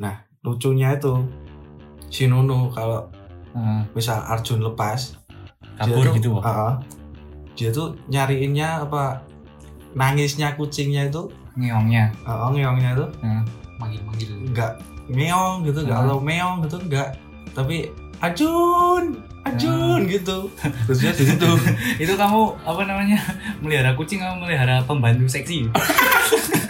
Nah, lucunya itu si Nunu kalau Heeh. misal Arjun lepas, kabur dia tuh, gitu Wak. Heeh. dia tuh nyariinnya apa nangisnya kucingnya itu ngeongnya? Uh, ngeongnya itu. Heeh. manggil-manggil. Enggak meong gitu enggak kalau meong gitu enggak tapi Ajun Ajun gitu. Terus dia di situ itu kamu apa namanya melihara kucing kamu melihara pembantu seksi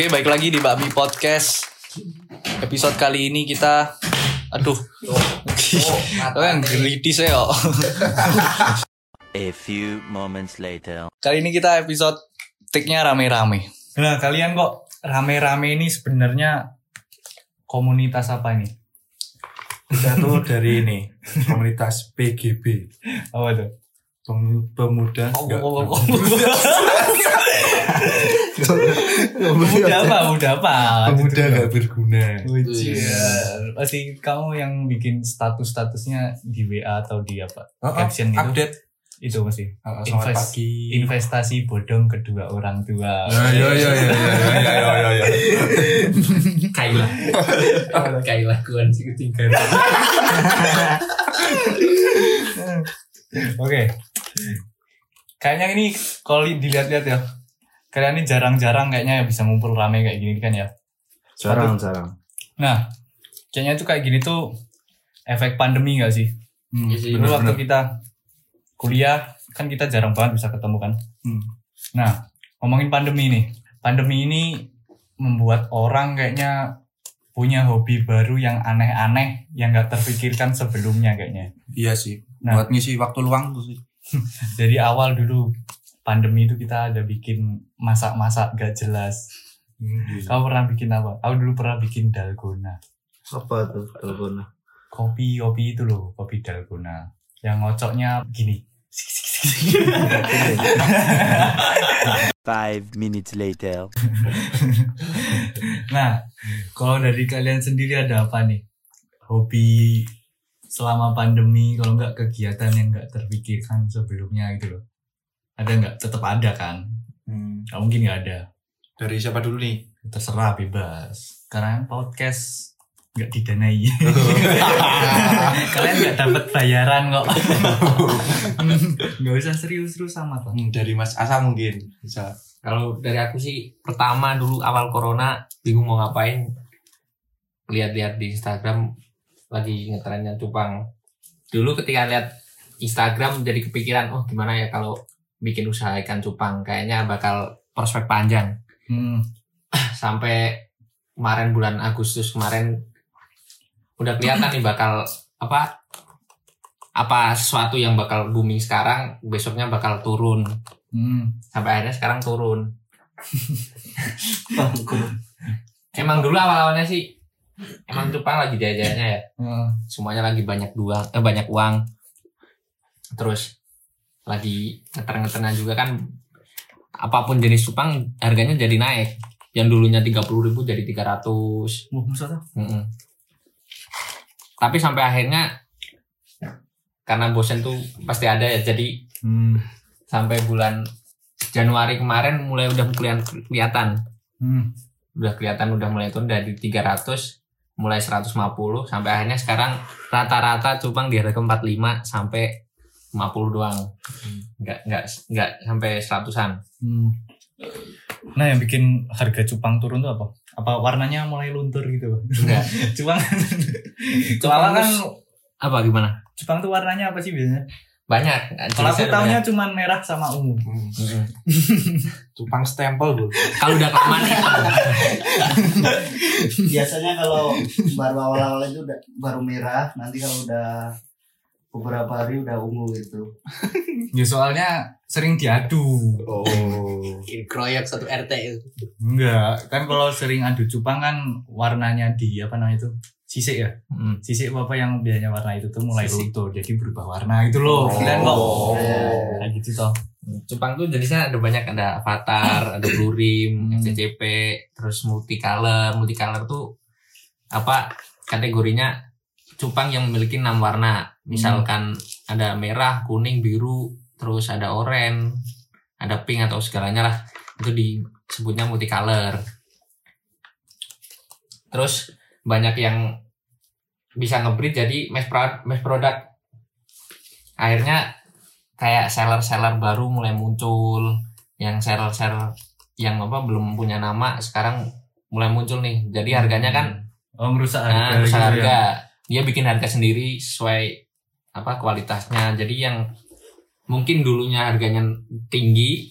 Oke, baik lagi di Babi Podcast. Episode kali ini kita aduh. Oh, yang greedy saya kok. A few moments later. Kali ini kita episode take-nya rame-rame. Nah, kalian kok rame-rame ini sebenarnya komunitas apa ini? kita tuh dari ini komunitas PGB Apa tuh? Pem- pemuda Oh, enggak oh, oh, oh. Pemuda apa? Pemuda apa? pemuda enggak berguna Ujian. Pasti kamu yang bikin status-statusnya di WA atau di apa? Oh, oh, Caption gitu. update Itu. Uh, Invest- pagi Investasi bodong kedua orang tua. Nah, iya iya iya iya iya iya iya Kaila Kaila kuan sih ketiga Oke. Kayaknya ini kalau li- dilihat-lihat ya. Kalian ini jarang-jarang kayaknya ya bisa ngumpul rame kayak gini kan ya. jarang jarang Nah, kayaknya tuh kayak gini tuh efek pandemi gak sih? Hmm, Iya sih, Dulu bener, waktu bener. kita kuliah kan kita jarang banget bisa ketemu kan. Hmm. Nah, ngomongin pandemi nih. Pandemi ini membuat orang kayaknya punya hobi baru yang aneh-aneh yang gak terpikirkan sebelumnya kayaknya. iya sih Nah. buat ngisi waktu luang tuh sih Dari awal dulu pandemi itu kita ada bikin masak-masak gak jelas. Kamu pernah bikin apa? Aku dulu pernah bikin dalgona. apa tuh telepon Kopi, kopi itu loh, kopi dalgona. Yang ngocoknya gini. Five minutes later. nah, kalau dari kalian sendiri ada apa nih? Hobi selama pandemi, kalau nggak kegiatan yang nggak terpikirkan sebelumnya gitu loh. Ada nggak? Tetap ada kan? Hmm. Nggak mungkin nggak ada. dari siapa dulu nih Terserah bebas. Karena podcast nggak didanai. kalian nggak dapat bayaran kok. Nggak usah serius-serius sama tuh. Hmm, dari Mas Asa mungkin bisa Kalau dari aku sih pertama dulu awal corona bingung mau ngapain lihat-lihat di Instagram lagi ngetrennya cupang. Dulu ketika lihat Instagram jadi kepikiran oh gimana ya kalau bikin usaha ikan cupang kayaknya bakal prospek panjang. Hmm. sampai kemarin bulan Agustus kemarin udah kelihatan nih bakal apa apa sesuatu yang bakal booming sekarang besoknya bakal turun Hmm. sampai akhirnya sekarang turun emang dulu awal-awalnya sih emang cupang lagi jajannya ya Hmm. semuanya lagi banyak uang eh banyak uang terus lagi ngeter-ngeternya juga kan apa pun jenis cupang harganya jadi naik yang dulunya 30.000 ribu jadi 300 Wah, masa tuh? Mm-mm. tapi sampai akhirnya karena bosen tuh pasti ada ya jadi Hmm. sampai bulan Januari kemarin mulai udah kelihatan kelihatan Hmm. udah kelihatan udah mulai turun dari 300 mulai 150 sampai akhirnya sekarang rata-rata cupang di harga 45 sampai 50 doang nggak nggak nggak sampai seratusan Hmm. Nah, yang bikin harga cupang turun tuh apa? Apa warnanya mulai luntur gitu? enggak cupang. Cupang kan apa gimana cupang tuh warnanya apa sih biasanya? banyak Kalau aku banyak. cuma merah sama ungu. Mm-mm. Cupang stempel bu kalau udah kelamaan hitam biasanya kalau baru awal-awal itu udah baru merah nanti kalau udah beberapa hari udah ungu gitu Ya soalnya sering diadu. oh kroyok satu RT itu Enggak, kan kalau sering adu cupang kan warnanya di apa namanya itu sisik ya Mm. sisik apa yang biasanya warna itu tuh mulai Sisik. runtuh jadi berubah warna gitu loh kalian kok Oh. kayak gitu toh Cupang tuh jenisnya ada banyak ada avatar, ada blue rim, Hmm. SCCP, terus multicolor. Multicolor tuh apa kategorinya cupang yang memiliki enam warna. Misalkan ada merah, kuning, biru, terus ada oranye, ada pink atau segalanya lah. Itu disebutnya multicolor. Terus banyak yang bisa ngebreed jadi mass product, mass product. Akhirnya kayak seller-seller baru mulai muncul yang seller-seller yang apa belum punya nama sekarang mulai muncul nih jadi harganya kan oh ngerusak harga nah, rusak gitu harga ya. dia bikin harga sendiri sesuai apa kualitasnya jadi yang mungkin dulunya harganya tinggi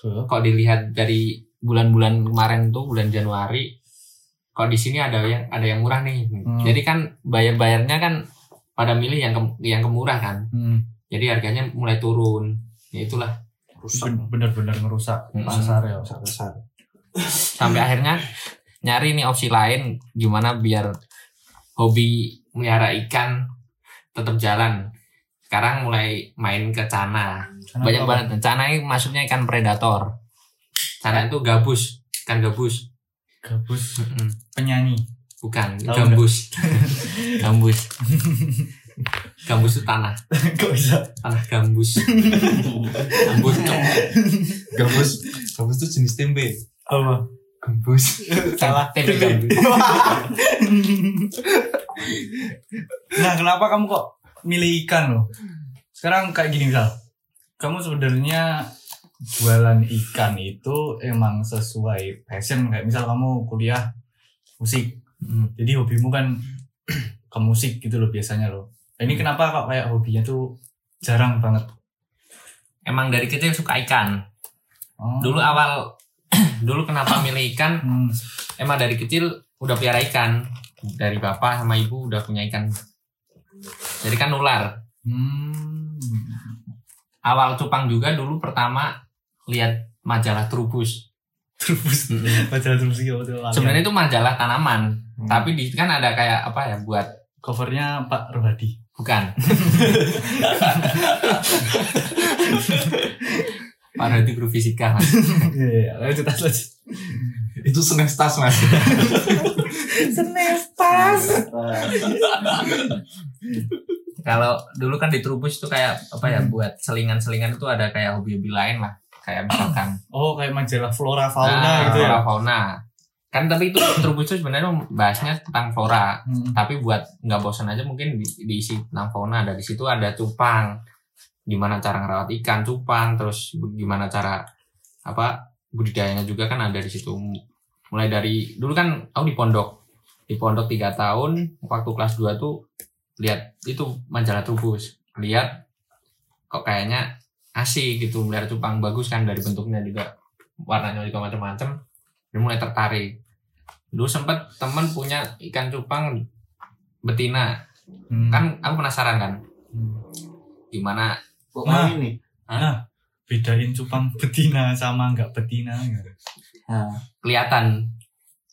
Huh? kok dilihat dari bulan-bulan kemarin tuh bulan Januari kok di sini ada yang ada yang murah nih Hmm. jadi kan bayar-bayarnya kan pada milih yang ke- yang kemurah kan Hmm. jadi harganya mulai turun ya itulah rusak Ben- bener-bener ngerusak Hmm. pasar ya besar sampai akhirnya nyari nih opsi lain gimana biar hobi melihara ikan tetap jalan. Sekarang mulai main ke cana Sana banyak apa? banget. Cana ini maksudnya ikan predator. Cana itu gabus. Ikan gabus. Gabus. Penyanyi. Bukan Tahu gambus. Gambus. Gambus itu tanah. Kok bisa? Tanah gambus. Gambus cok. gabus gabus itu jenis tempe. Apa? Gambus. Salah. tempe gambus nah kenapa kamu kok milih ikan loh? Sekarang kayak gini misal kamu sebenarnya jualan ikan itu emang sesuai passion. Kayak misal kamu kuliah musik. Hmm. jadi hobimu kan ke musik gitu loh biasanya loh. Nah, ini kenapa kok kayak hobinya tuh jarang banget? Emang dari kecil suka ikan. Oh. dulu awal dulu kenapa milih ikan? Hmm. emang dari kecil udah pelihara ikan dari bapak sama ibu udah punya ikan. Jadi kan nular. Hmm. awal cupang juga dulu pertama lihat majalah Trubus. Terus majalah terus gitu sebenarnya itu majalah tanaman. Hmm. tapi di kan ada kayak apa ya buat covernya Pak Rohadi bukan. Pak Rodi guru fisika mas. Iya, lanjut lanjut. Itu senestas mas. Kalau dulu kan di Trubus itu kayak apa ya buat selingan-selingan itu ada kayak hobi-hobi lain lah. Kayak misalkan Oh, kayak majalah flora fauna Nah, gitu ya. flora fauna. Kan tapi itu Trubus itu sebenarnya bahasnya tentang flora. Hmm. tapi buat nggak bosan aja mungkin di, diisi tentang fauna. Ada di situ ada cupang. Gimana cara ngerawat ikan cupang. Terus gimana cara apa budidayanya juga kan ada di situ mulai dari dulu kan aku di pondok di pondok tiga tahun waktu kelas 2 tuh lihat itu majalah trubus lihat kok kayaknya asik gitu melihat cupang bagus kan dari bentuknya juga warnanya juga macam-macam dan mulai tertarik dulu sempet temen punya ikan cupang betina Hmm. kan aku penasaran kan Hmm. gimana Kok Nah. ini? Nah, bedain cupang betina sama nggak betina gitu. Nah, kelihatan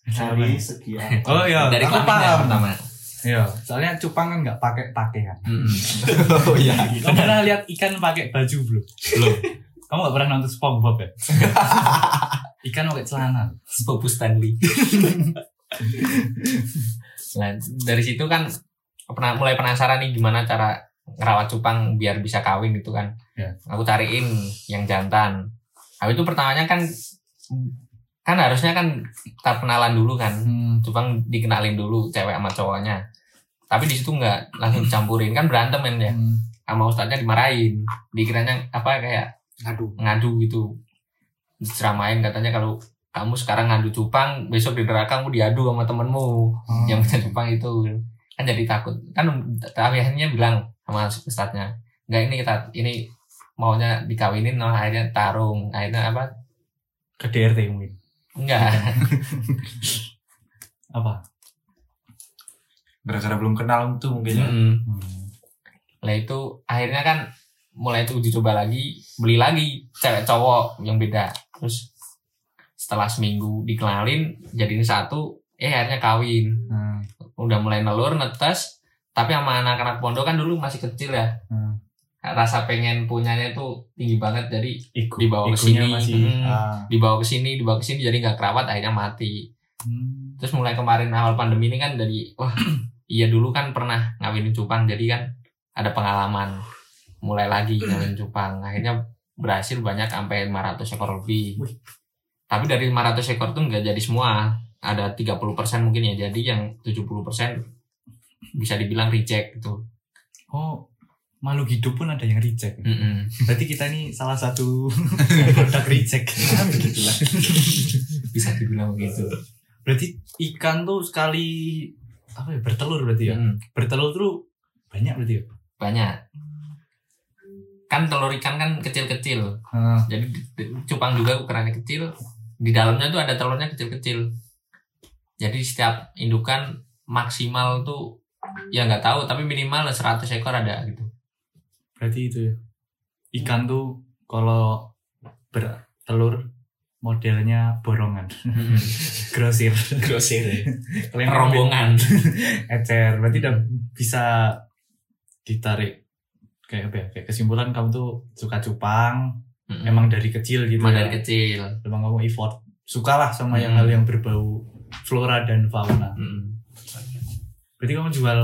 dari sekian. Oh iya, dari aku kelaminnya paham. pertama Iya, soalnya cupang kan nggak pakai pakaian. Mm-mm. oh iya Kamu pernah lihat ikan pakai baju belum? belum Kamu nggak pernah nonton SpongeBob ya? ikan pakai celana. Bobu Stanley nah dari situ kan pernah mulai penasaran nih gimana cara ngerawat cupang biar bisa kawin gitu kan Ya. aku cariin yang jantan habis itu pertamanya kan kan harusnya kan kita kenalan dulu kan. Hmm. cupang dikenalin dulu cewek sama cowoknya. Tapi di situ nggak langsung campurin kan berantem kan ya. Hmm. sama ustadznya dimarahin. Dikiranya apa kayak Ngadu. ngadu gitu. Diceramain katanya kalau kamu sekarang ngadu cupang besok di neraka kamu diadu sama temenmu. Hmm. yang punya cupang itu. Kan jadi takut. Kan tapi akhirnya bilang sama ustadznya nggak ini kita ini maunya dikawinin nah, akhirnya tarung. Akhirnya apa? Ke DRT mungkin. Enggak Apa? gara-gara belum kenal itu mungkin ya. Hmm. Lah itu akhirnya kan mulai itu uji coba lagi, beli lagi cewek cowok yang beda. Terus setelah seminggu dikenalin jadiin satu, eh akhirnya kawin. Hmm. udah mulai nelur netes tapi sama anak-anak pondok kan dulu masih kecil ya Hmm. Rasa pengen punyanya itu tinggi banget jadi Iku, Dibawa ke sini. masih Hmm. ah. dibawa ke sini dibawa ke sini jadi nggak kerawat akhirnya mati Hmm. terus mulai kemarin awal pandemi ini kan dari wah iya dulu kan pernah ngawinin cupang jadi kan ada pengalaman mulai lagi ngawinin cupang akhirnya berhasil banyak sampai 500 ekor lebih tapi dari 500 ekor tuh nggak jadi semua ada 30% mungkin ya jadi yang 70% bisa dibilang reject gitu Oh, makhluk hidup pun ada yang reject. Mm-mm. Berarti kita ini salah satu produk reject. Begitulah. bisa dibilang begitu Berarti ikan tuh sekali apa ya bertelur berarti ya? Mm, Bertelur tuh banyak berarti ya? banyak kan telur ikan kan kecil-kecil Ah, jadi di- di- cupang juga ukurannya kecil di dalamnya tuh ada telurnya kecil-kecil jadi setiap indukan maksimal tuh ya nggak tahu tapi minimal 100 ekor ada gitu berarti itu ya. Ikan tuh kalau bertelur modelnya borongan. Grosir. grosir Kalian rombongan ecer berarti udah bisa ditarik kayak apa ya kayak kesimpulan kamu tuh suka cupang Mm-mm. emang dari kecil gitu emang ya. dari kecil emang kamu effort sukalah sama yang Mm. hal yang berbau flora dan fauna Mm-mm. berarti kamu jual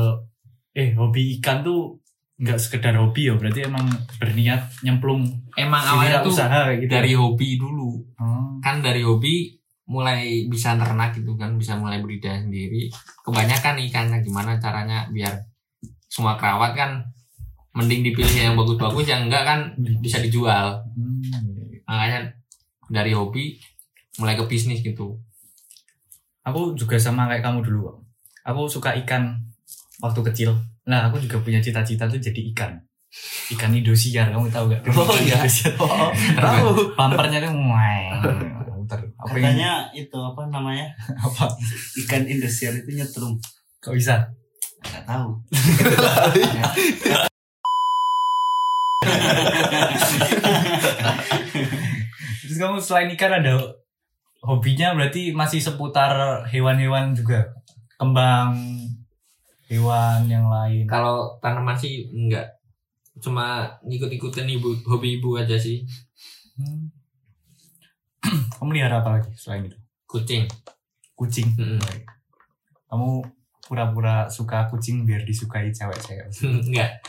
eh hobi ikan tuh nggak sekedar hobi ya berarti emang berniat nyemplung emang awalnya tuh usaha kayak gitu dari hobi dulu. Oh. kan dari hobi mulai bisa ternak gitu kan bisa mulai budidaya sendiri. Kebanyakan ikannya gimana caranya biar semua kerawat kan mending dipilih yang bagus-bagus yang enggak kan bisa dijual. Hmm. makanya dari hobi mulai ke bisnis gitu. Aku juga sama kayak kamu dulu aku suka ikan waktu kecil. Nah aku juga punya cita-cita tuh jadi ikan. Ikan Indosiar kamu tahu gak Oh, iya. Indosiar. Oh, tahu. Bumpernya tuh apa yang katanya itu apa namanya? Apa? Ikan Indosiar itu nyetrum. Kok bisa? Nggak tahu. Terus kamu selain ikan ada hobinya berarti masih seputar hewan-hewan juga? Kembang hewan yang lain. Kalau tanaman sih enggak. Cuma ngikut-ikutin ibu hobi ibu aja sih. Hmm. kamu melihara apa lagi selain itu? Kucing. Kucing. Mm-mm. kamu pura-pura suka kucing biar disukai cewek-cewek? Enggak.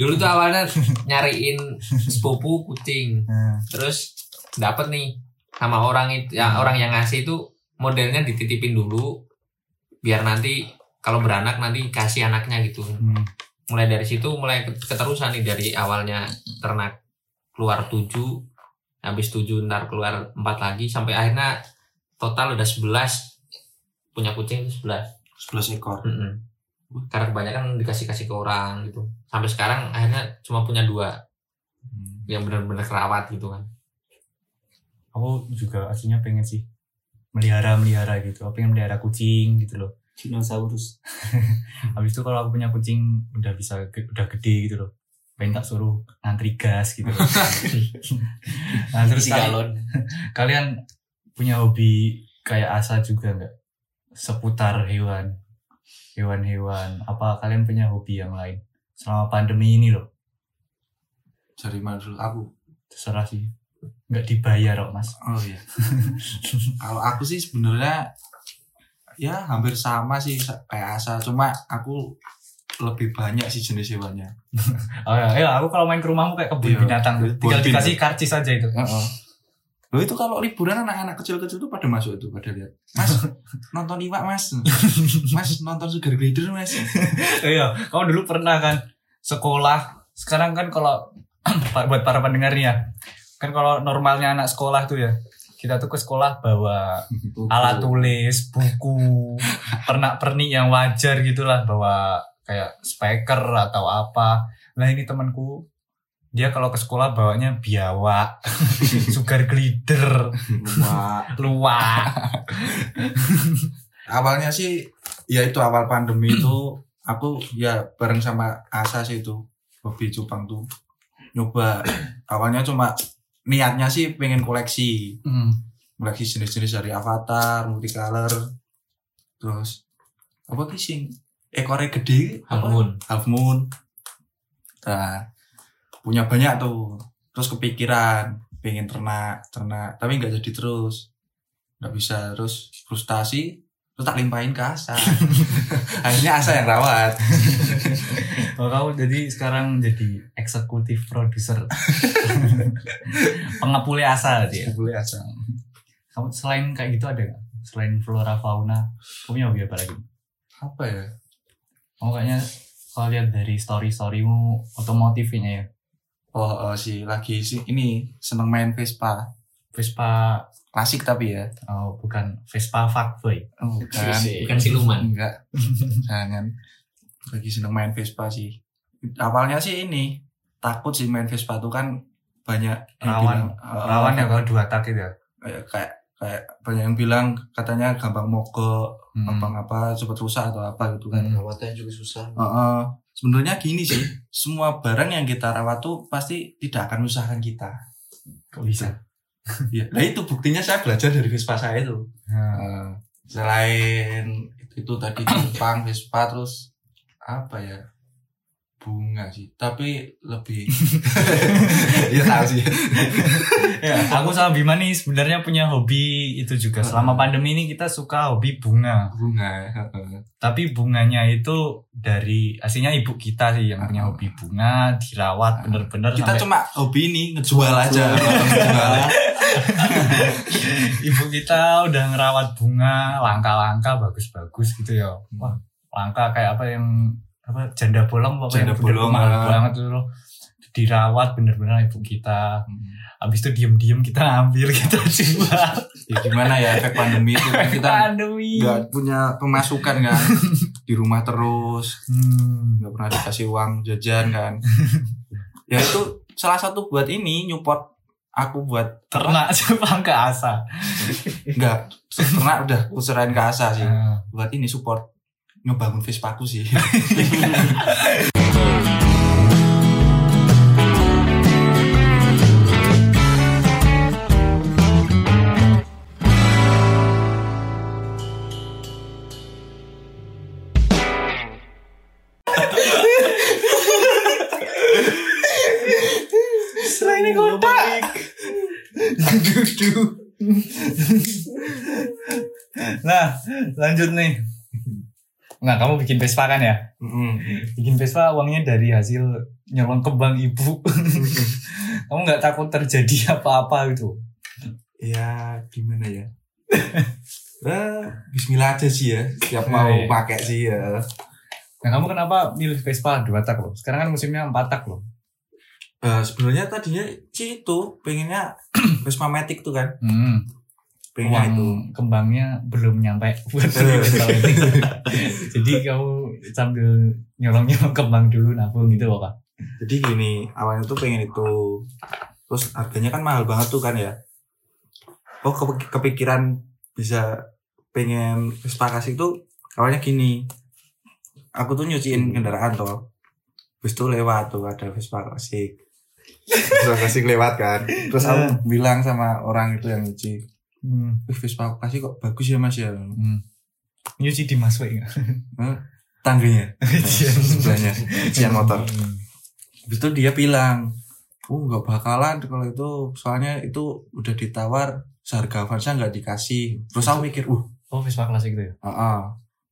Dulu tuh awalnya nyariin sepupu kucing. Nah, terus dapat nih sama orang itu ya orang yang ngasih itu modelnya dititipin dulu. Biar nanti kalau beranak nanti kasih anaknya gitu hmm. mulai dari situ mulai ket- keterusan nih dari awalnya ternak keluar tujuh habis tujuh ntar keluar empat lagi sampai akhirnya total udah 11 punya kucing itu 11 11 ekor. Mm-mm. karena kebanyakan dikasih kasih ke orang gitu sampai sekarang akhirnya cuma punya dua Hmm. yang benar-benar kerawat gitu kan aku juga aslinya pengen sih melihara melihara gitu aku pengen melihara kucing gitu loh dinosaurus. Habis itu kalau aku punya kucing udah bisa udah gede gitu loh. Pengen tak suruh ngantri gas gitu loh. nah terus Isi kali- galon kalian punya hobi kayak Asa juga nggak? Seputar hewan hewan-hewan. Apa kalian punya hobi yang lain? Selama pandemi ini loh. Dari mana dulu? Aku. terserah sih. Nggak dibayar kok mas. Oh iya. Kalau aku sih sebenarnya ya hampir sama sih kayak Asa, cuma aku lebih banyak sih jenis hewannya. oh ya, ya aku kalau main ke rumahmu kayak kebun Iya, binatang tuh tinggal dikasih karcis aja itu Loh itu kalau liburan anak-anak kecil-kecil tuh pada masuk itu pada lihat. Mas nonton iwak mas. Mas nonton sugar glider mas. iya kamu dulu pernah kan sekolah sekarang kan kalau buat para pendengar nih ya kan kalau normalnya anak sekolah tuh ya kita tuh ke sekolah bawa alat tulis, buku, pernak-pernik yang wajar gitulah bawa kayak speaker atau apa. Nah ini temanku dia kalau ke sekolah bawanya biawak, sugar glider, Wah, luwak. awalnya sih ya itu awal pandemi itu aku ya bareng sama Asa sih itu hobi cupang tuh nyoba awalnya cuma niatnya sih pengen koleksi. Hmm. koleksi jenis-jenis dari avatar multicolor terus apa sing ekornya gede Half moon. half moon. Nah punya banyak tuh. Terus kepikiran pengen ternak ternak tapi nggak jadi terus. Nggak bisa terus frustasi terus tak limpahin ke Asa. Akhirnya Asa yang rawat Oh, kamu jadi sekarang jadi eksekutif produser pengepuli asa dia. boleh Asa Kamu selain kayak gitu ada nggak? Selain flora fauna, kamu punya hobi apa lagi? apa ya Kamu kayaknya kalau lihat dari story storymu otomotifnya ya. oh, oh si lagi si ini seneng main Vespa Vespa klasik tapi ya oh, bukan Vespa fuckboy. oh, bukan Bukan siluman. enggak jangan lagi seneng main Vespa sih awalnya sih ini takut sih main Vespa tuh kan banyak yang Rawan. bilang, eh, Rawan ya kalau dua tak gitu ya. kayak kayak kayak banyak yang bilang katanya gampang mogok Hmm. gampang apa cepet rusak atau apa gitu kan Hmm. Rawatnya juga susah. Heeh. sebenarnya gini sih semua barang yang kita rawat tuh pasti tidak akan menyusahkan kita Kok bisa? ya nah itu buktinya saya belajar dari Vespa saya itu Nah, Eh, selain itu, itu tadi Jepang Vespa terus apa ya bunga sih tapi lebih ya tahu sih ya, aku sama Bima nih sebenarnya punya hobi itu juga. Selama pandemi ini kita suka hobi bunga. bunga heeh. Tapi bunganya itu dari aslinya ibu kita sih yang punya hobi bunga, dirawat bener-bener kita sampai cuma hobi ini ngejual aja ibu kita udah ngerawat bunga langka-langka bagus-bagus gitu ya. Wah, langka kayak apa yang apa janda bolong apa Janda bolong, mahal ah. banget tuh loh. Dirawat bener-bener ibu kita. Habis itu diem-diem kita ambil kita jual. ya gimana ya efek pandemi itu kan kita Pandemi. nggak punya pemasukan kan di rumah terus Hmm. nggak pernah dikasih uang jajan kan ya itu salah satu buat ini nyupport aku buat Ternak Jepang ke asa. nggak ternak udah kuserain ke asa sih Nah. buat ini support ngebangun Vespaku sih Selain nah, lanjut nih. Nah, kamu bikin Vespa kan ya? Mm-mm. Bikin Vespa uangnya dari hasil nyolong kembang ibu. kamu nggak takut terjadi apa-apa gitu? ya gimana ya Eh, Bismillah aja sih ya Siap mau Iya. pakai sih ya Nah, kamu kenapa milih Vespa dua tak loh? Sekarang kan musimnya empat tak loh. Eh, sebenarnya tadinya sih itu pengennya Vespa Matic tuh kan Hmm. Pengennya Uang itu. kembangnya belum nyampe buat. Jadi kamu sambil nyolong-nyolong kembang dulu nabung gitu loh, Pak. jadi gini awalnya tuh pengen itu terus harganya kan mahal banget tuh kan ya. Oh ke- kepikiran bisa pengen Vespa kasih tuh awalnya gini. Aku tuh nyuciin kendaraan toh. Terus tuh lewat tuh ada Vespa klasik Vespa klasik lewat kan. Terus aku bilang sama orang itu yang nyuci Hmm. "Wih, Vespa klasik kok bagus ya mas ya Hmm. Nyuci di Mas Wei tangganya sebelahnya cucian motor Hmm. Habis itu dia bilang, oh nggak bakalan kalau itu soalnya itu udah ditawar seharga Avanza nggak dikasih. Terus aku mikir, uh, Oh, Vespa klasik gitu ya? ah, ah,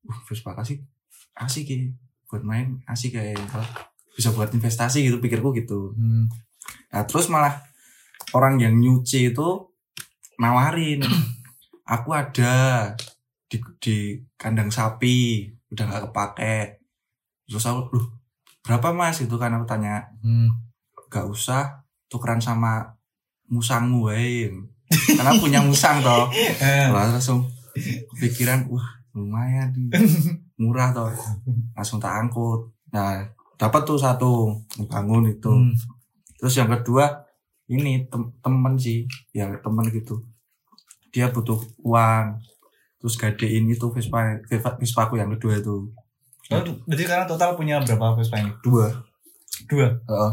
uh, Vespa kasih asik ya buat main asik kayak bisa buat investasi gitu pikirku gitu. Hmm. Nah terus malah orang yang nyuci itu nawarin, aku ada di, di kandang sapi udah nggak kepake. Terus aku, loh berapa mas? Itu kan aku tanya. Hmm. gak usah tukeran sama musangmu wae karena punya musang toh. Lah, langsung kepikiran wah lumayan murah toh. Langsung tak angkut. Nah dapat tuh satu bangun itu. Hmm. terus yang kedua ini tem- temen sih ya temen gitu dia butuh uang terus gadein itu Vespa Vespa Vespaku yang kedua itu Oh, berarti sekarang total punya berapa Vespa ini? dua Dua. Heeh.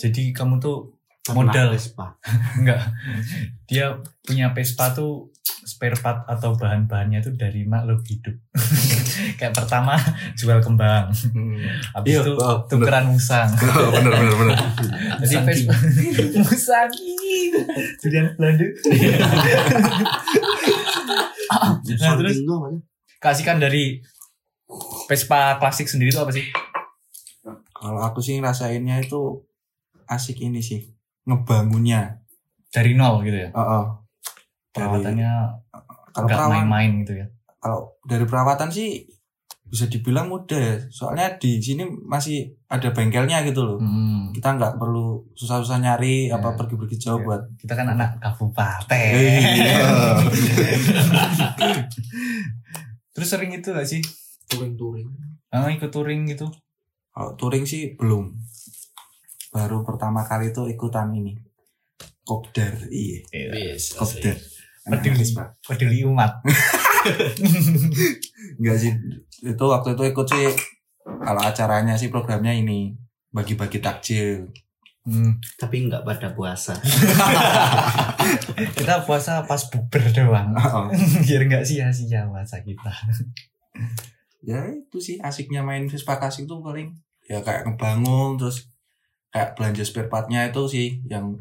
Jadi kamu tuh Modal. Vespa. Enggak. Dia punya Vespa tuh spare part atau bahan-bahannya tuh dari makhluk hidup. Kayak pertama jual kembang. Habis Iya, itu oh, tukeran musang. bener bener bener. Jadi Vespa musang. Durian Belanda. Nah, terus tuh kasihkan dari Vespa klasik sendiri itu apa sih? Kalau aku sih ngerasainnya itu asik ini sih ngebangunnya. Dari nol gitu ya. Heeh. Dari Perawatannya kalau nggak main-main gitu ya. kalau dari perawatan sih bisa dibilang mudah ya. Soalnya di sini masih ada bengkelnya gitu loh. Hmm. Kita nggak perlu susah-susah nyari Iya. apa pergi-pergi jauh Iya. buat Kita kan anak kabupaten. Iya. Terus sering itu gak sih? Touring-touring. Ah, ikut touring gitu. Kalau touring sih belum. Baru pertama kali itu ikutan ini. Kopdar, iya. Yes, Kopdar. Peduli. Peduli umat. Enggak sih. Itu waktu itu ikut sih kalau acaranya sih programnya ini bagi-bagi takjil. Hmm. Tapi nggak pada puasa. Kita puasa pas buber doang. Oh. Biar nggak sia-sia puasa kita. ya itu sih asiknya main Vespa klasik itu paling ya kayak ngebangun terus kayak belanja spare partnya itu sih yang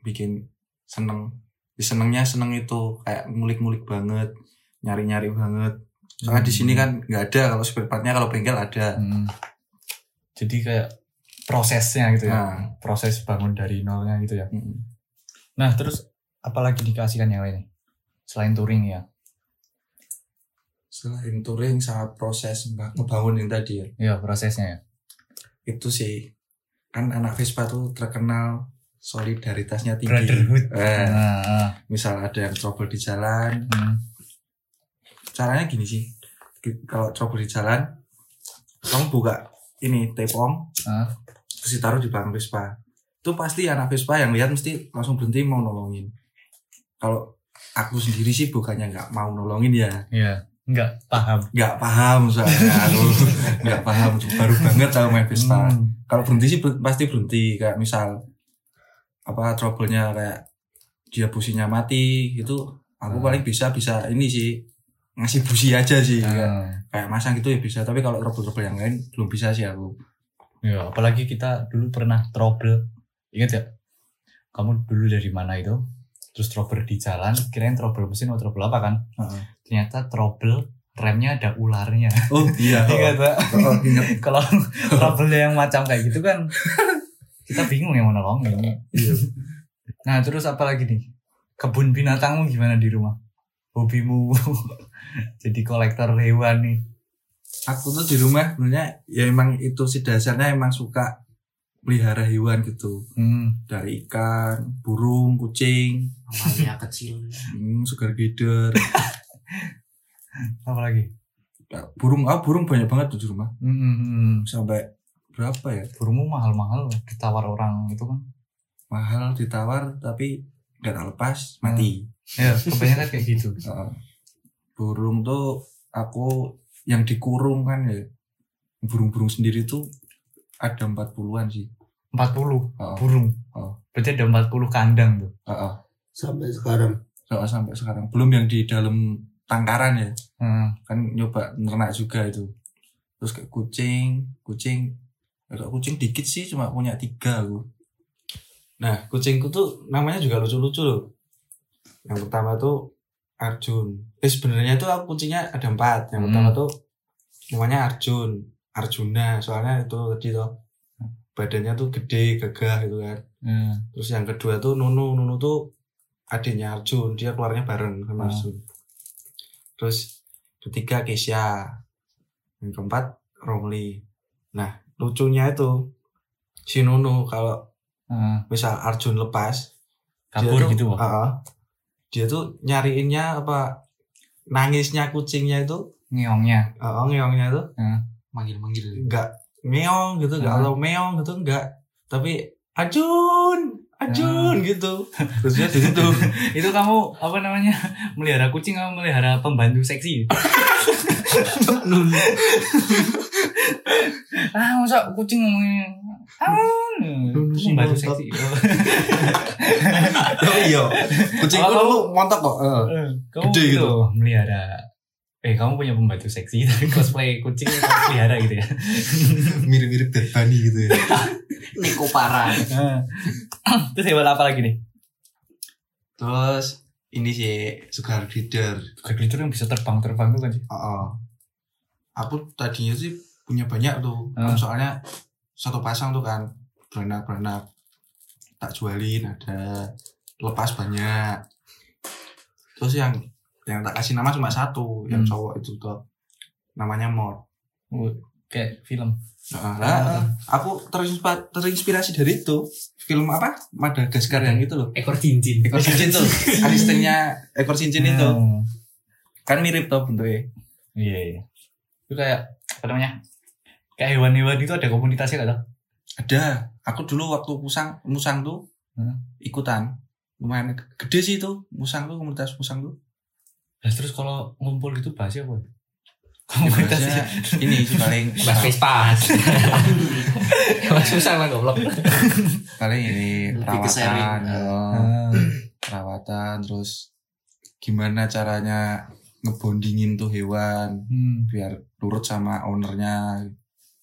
bikin seneng senengnya seneng itu kayak ngulik-ngulik banget nyari-nyari banget soalnya di sini kan nggak ada kalau spare partnya kalau bengkel ada Hmm. Jadi kayak prosesnya gitu ya. nah Proses bangun dari nolnya gitu ya. mm. Nah, terus apalagi dikasihkan yang lain? Selain touring ya. selain touring sama proses ngebangun yang tadi ya Iya, prosesnya ya. itu sih kan anak Vespa tuh terkenal solidaritasnya tinggi Brotherhood. Eh, Nah, ah. misal ada yang trouble di jalan Hmm. caranya gini sih kalau trouble di jalan kamu buka ini tepong Ah. terus ditaruh di belakang Vespa itu pasti anak Vespa yang lihat mesti langsung berhenti mau nolongin kalau aku sendiri sih bukannya nggak mau nolongin ya Iya, nggak paham. nggak paham soalnya aku nggak paham baru banget tahu main Vespa Hmm. kalau berhenti sih pasti berhenti kayak misal apa trouble-nya kayak dia businya mati itu aku Hmm. paling bisa bisa ini sih ngasih busi aja sih kayak, Ah. kayak masang gitu ya bisa tapi kalau trouble-trouble yang lain belum bisa sih aku Ya, apalagi kita dulu pernah trouble. Ingat ya? Kamu dulu dari mana itu? Terus trouble di jalan, kirain trouble mesin atau trouble apa kan? Heeh. Ternyata trouble remnya ada ularnya. oh iya Ingat Pak? oh, ingat Kalau trouble yang macam kayak gitu kan kita bingung yang mau nolongin. Iya. Nah, terus apa lagi nih? Kebun binatangmu gimana di rumah? Hobimu jadi kolektor hewan nih. aku tuh di rumah sebenarnya ya emang itu sih dasarnya emang suka pelihara hewan gitu Hmm. dari ikan burung kucing Amalia kecil. hmm, sugar glider Apa lagi? Ya, burung ah burung banyak banget tuh di rumah Hmm, hmm, hmm. sampai berapa ya Burungmu mahal-mahal ditawar orang itu kan. mahal ditawar tapi nggak tak lepas mati Ya, kebanyakan kayak gitu. Heeh. burung tuh aku yang dikurung kan ya burung-burung sendiri tuh ada 40-an sih 40 Heeh. burung. Oh. Berarti ada 40 kandang tuh. Heeh. Sampai sekarang. Soalnya sampai sekarang belum yang di dalam tangkaran ya. Hmm. kan nyoba ternak juga itu. Terus kayak kucing kucing. Ya kalau kucing dikit sih cuma punya tiga aku nah kucingku tuh namanya juga lucu-lucu loh. Yang pertama tuh Arjun. Eh sebenarnya tuh aku kucingnya ada empat. Yang Hmm. pertama tuh namanya Arjun. Arjuna. Soalnya itu tadi tuh badannya tuh gede gagah gitu kan. Hmm. Terus yang kedua tuh Nunu, Nunu tuh adiknya Arjun, dia keluarnya bareng sama Hmm. Arjun. Terus ketiga Keisha, yang keempat Romli. Nah lucunya itu si Nunu kalau Hmm. misal Arjun lepas, Kabur dia tuh, gitu, ah. dia tuh nyariinnya apa nangisnya kucingnya itu, Ngeongnya. oh, ngeongnya itu Manggil-manggil. enggak ngeong gitu, enggak Ah. atau meong gitu enggak, tapi Arjun, Arjun gitu. Terus dia di situ. itu kamu apa namanya melihara kucing kamu melihara pembantu seksi ah masa kucing Hmm, membantu seksi. Oh. Oh iya. Kucingku dulu montok kok. Eh. Kamu Gede gitu gitu. melihara Eh kamu punya pembantu seksi cosplay kucing kamu pelihara gitu ya. Mirip-mirip Bad Bunny gitu ya. Niko parah. Terus hewan apa lagi nih? Terus ini sih sugar glider. Glider yang bisa terbang-terbang tuh kan sih. Oh, Aku tadinya sih punya banyak tuh. Ah. Kan soalnya satu pasang tuh kan beranak-beranak tak jualin ada lepas banyak. Terus yang yang tak kasih nama cuma satu, yang Hmm. cowok itu tuh namanya Mor. Oh, kayak film. Nah, lah, aku terinspirasi, terinspirasi dari itu film apa Madagaskar yang itu loh Ekor cincin. ekor cincin tuh asistennya ekor cincin itu Hmm. kan mirip tuh bentuknya Iya, iya. Itu kayak apa namanya? Kayak hewan-hewan itu ada komunitasnya gak ada aku dulu waktu musang musang tuh Hmm. ikutan lumayan gede sih itu musang tuh komunitas musang tuh Nah, terus kalau ngumpul gitu bahasnya apa? Ya, Komunitasnya. bahasanya ini sih paling Bahas Vespa. Emang susah lah goblok. paling ini perawatan oh, Ah. perawatan terus gimana caranya ngebondingin tuh hewan Hmm. biar nurut sama ownernya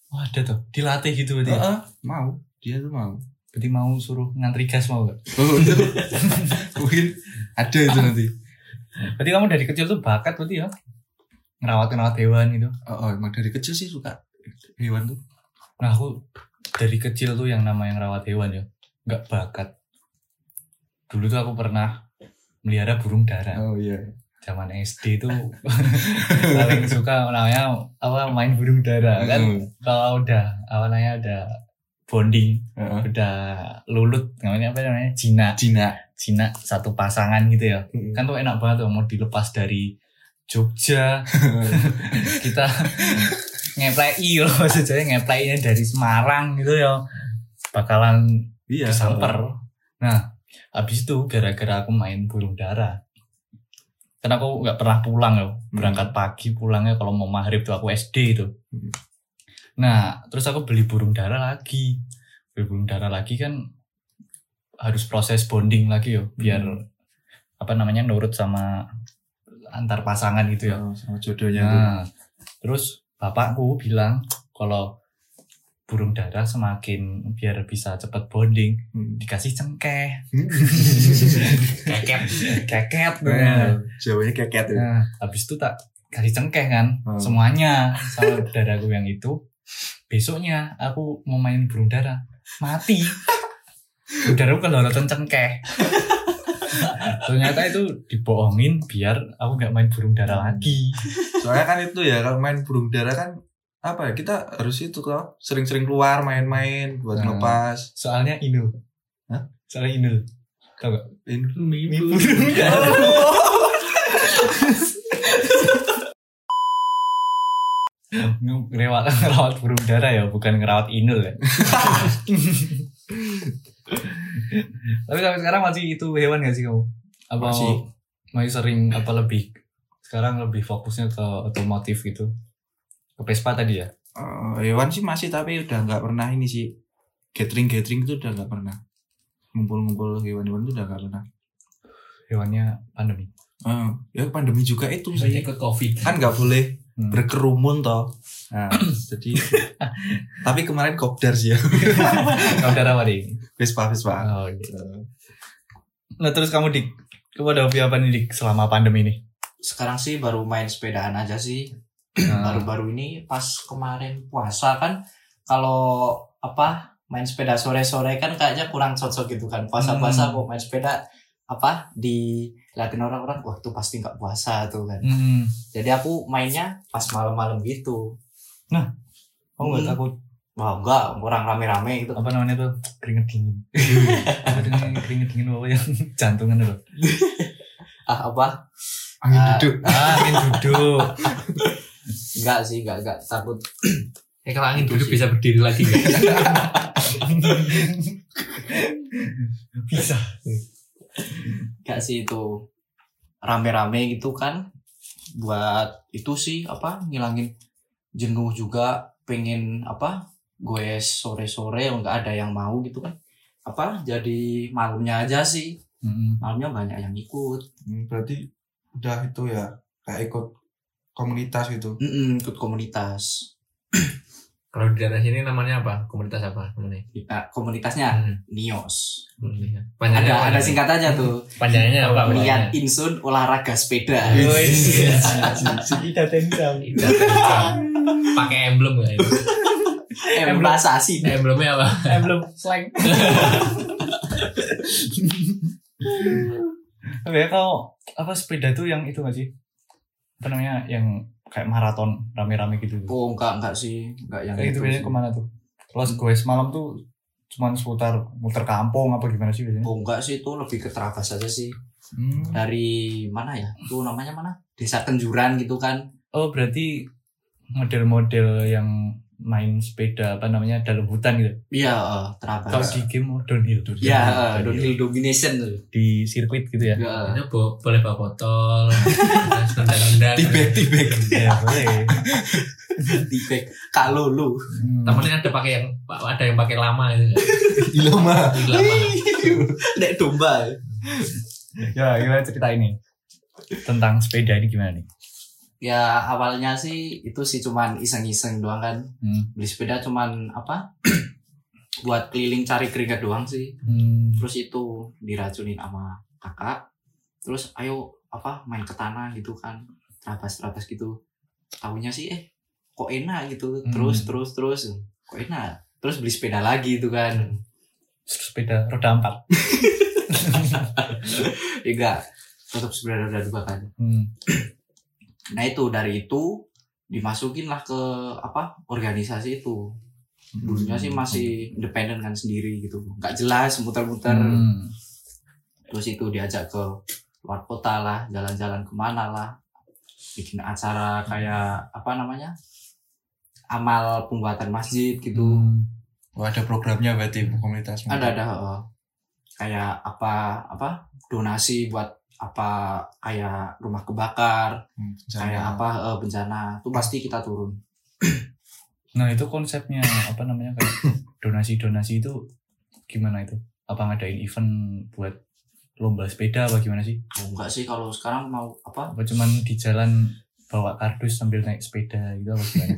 Wah, ada tuh. Dilatih gitu berarti. ya? Heeh, mau dia tuh mau Berarti mau suruh ngantri gas mau gak? oh, itu mungkin ada itu nanti Berarti kamu dari kecil tuh bakat berarti ya? Ngerawat-ngerawat hewan gitu. oh, oh emang dari kecil sih suka hewan tuh Nah aku dari kecil tuh yang namanya ngerawat hewan ya. Nggak bakat. Dulu tuh aku pernah melihara burung dara. oh iya Zaman SD tuh paling suka namanya apa main burung dara kan. Hmm. Kalau udah apa namanya udah bonding, Heeh. udah lulut namanya apa namanya Cina. Cina Cina satu pasangan gitu ya. Hmm. Kan tuh enak banget tuh mau dilepas dari Jogja. Kita ngeplay loh maksudnya ngeplaynya dari Semarang gitu ya. Bakalan iya. disamper. Nah habis itu gara-gara aku main burung dara. Karena aku nggak pernah pulang loh. Berangkat pagi pulangnya kalau mau maghrib tuh aku SD itu Hmm. nah terus aku beli burung dara lagi. Beli burung dara lagi kan harus proses bonding lagi yo biar apa namanya nurut sama antar pasangan gitu ya Oh, sama jodohnya Nah, terus bapakku bilang kalau burung dara semakin biar bisa cepet bonding Hmm. dikasih cengkeh, Keket. keket. Nah, Jawanya keket ya. Nah, habis itu tak kasih cengkeh kan Hmm. semuanya sama daraku yang itu. Besoknya aku mau main burung dara mati. Burung daraku kelolotan cengkeh. Ternyata itu dibohongin biar aku nggak main burung dara lagi. Soalnya kan itu ya kalau main burung dara kan apa ya kita harus itu kok sering-sering keluar main-main buat Nah. ngelepas. Soalnya inul. Hah? Soalnya inul. Tau gak? Ini Ini burung dara. ngerawat ngerawat burung dara ya bukan ngerawat inul ya tapi sampai sekarang masih itu hewan gak sih kamu? Apa Masih. masih sering apa lebih sekarang lebih fokusnya ke otomotif gitu? Ke Vespa tadi ya? Eh, hewan sih masih tapi udah nggak pernah ini sih. Gathering gathering itu udah nggak pernah. Ngumpul-ngumpul hewan-hewan itu udah nggak pernah. hewannya pandemi? Eh, ya pandemi juga itu sih. ikut covid. kan nggak boleh Hmm. berkerumun toh. Nah, jadi tapi kemarin kopdar sih ya. kamu dara apa nih Vespa Vespa. oh, gitu. nah terus kamu dik kamu ada hobi apa nih dik selama pandemi ini Sekarang sih baru main sepedaan aja sih. Nah, Baru-baru ini pas kemarin puasa kan kalau apa main sepeda sore-sore kan kayaknya kurang cocok gitu kan. Puasa-puasa Hmm. kok main sepeda apa dilihatin orang-orang wah tuh pasti nggak puasa tuh kan. hmm. Jadi aku mainnya pas malam-malam gitu. kamu nggak Hmm. takut Wah enggak, orang rame-rame gitu. apa namanya tuh keringet dingin keringet dingin apa yang jantungan itu Ah apa? Angin Ah. duduk. ah angin duduk Enggak sih, enggak enggak takut. Eh kalau angin duduk bisa berdiri lagi bisa Enggak sih itu rame-rame gitu kan. Buat itu sih apa ngilangin jenuh juga pengen apa gue sore-sore nggak ada yang mau gitu kan apa jadi malamnya aja sih Mm-mm. malamnya banyak yang ikut Hmm, berarti udah itu ya kayak ikut komunitas gitu Mm-mm, ikut komunitas Kalau di daerah sini namanya apa? Komunitas apa namanya? kita komunitasnya Hmm. Nios Panjangnya ada apa ada singkat aja tuh Panjangnya apa? niat insun olahraga sepeda Kita. Pakai emblem nggak itu? emblasasi Emblemnya apa? belum slang. Oke, ya, kalau apa sepeda tuh yang itu gak sih? Apa namanya? Yang kayak maraton rame-rame gitu. oh enggak enggak sih enggak yang Kayak gitu itu biasanya ke mana tuh? Kalau gue semalam tuh cuman seputar muter kampung apa gimana sih biasanya? oh enggak sih itu lebih ke Trabas aja sih Hmm. dari mana ya itu namanya mana desa Kenjuran gitu kan Oh berarti model-model yang main sepeda apa namanya dalam hutan gitu. iya eh, Trabas Kalau di game oh, downhill tuh. ya eh, downhill domination tuh di sirkuit gitu ya. Ya, Itu bo- boleh bawa botol, tendang-tendang. tibek tibek ya boleh. tibek kalau lu Hmm. Temennya ada pakai yang ada yang pakai lama itu. ilma Yang lama. nek domba Ya, gimana cerita ini tentang sepeda ini gimana nih? Ya awalnya sih itu sih cuman iseng-iseng doang kan. Hmm. beli sepeda cuman apa? Buat keliling cari keringat doang sih. Hmm. terus itu diracunin sama kakak. Terus ayo apa main ke tanah gitu kan. Terabas terabas gitu. Tahunya sih eh kok enak gitu. Hmm. terus terus terus. Kok enak? Terus beli sepeda lagi gitu kan. Terus sepeda roda empat. ya enggak tetap sepeda roda dua kan. Hmm. nah itu dari itu dimasukin lah ke apa organisasi itu. Dulunya sih masih independen kan sendiri gitu. Nggak jelas muter-muter. Hmm. terus itu diajak ke luar kota lah jalan-jalan ke mana lah. Bikin acara kayak apa namanya amal pembuatan masjid gitu. Hmm. oh, ada programnya berarti komunitas ada ada kayak apa apa donasi buat apa kayak rumah kebakar Hmm, kayak apa eh, bencana itu pasti kita turun Nah itu konsepnya apa namanya kayak donasi-donasi itu gimana itu? Apa ngadain event buat lomba sepeda apa gimana sih? oh, enggak sih kalau sekarang mau apa Apa cuman di jalan bawa kardus sambil naik sepeda gitu apa gimana?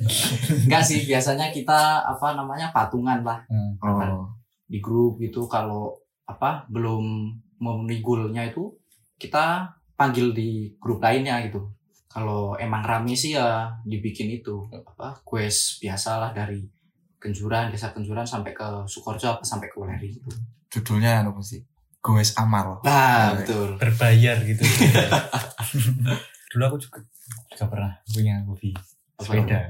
enggak sih biasanya kita apa namanya patungan lah Hmm. oh di grup gitu kalau apa belum memenuhi goalnya itu kita panggil di grup lainnya gitu kalau emang rame sih ya dibikin itu apa quest biasa lah dari Kenjuran desa Kenjuran sampai ke Sukorjo apa sampai ke Weleri gitu judulnya apa sih goes amal nah Oke. betul Berbayar gitu. Dulu aku juga, juga pernah punya hobi Apa sepeda.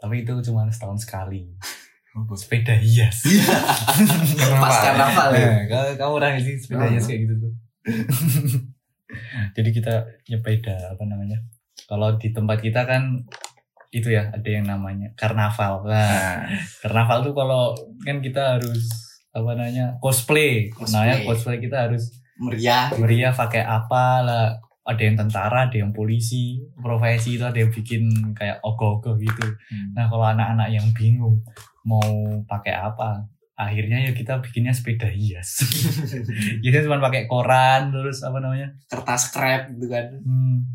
Tapi itu cuma setahun sekali. Sepeda hias. pas karnaval ya Nah, kalau kamu orang sih sepeda hias kayak gitu tuh. Jadi kita nyepeda apa namanya? Kalau di tempat kita kan itu ya ada yang namanya karnaval. Nah, nah karnaval tuh kalau kan kita harus apa namanya cosplay. Cosplay. Namanya cosplay kita harus meriah meriah pakai apa lah. Ada yang tentara, ada yang polisi, profesi itu ada yang bikin kayak ogoh-ogoh gitu. Hmm. Nah kalau anak-anak yang bingung mau pakai apa, akhirnya ya kita bikinnya sepeda hias. Jadi cuma pakai koran terus apa namanya? kertas krep gitu kan Hmm.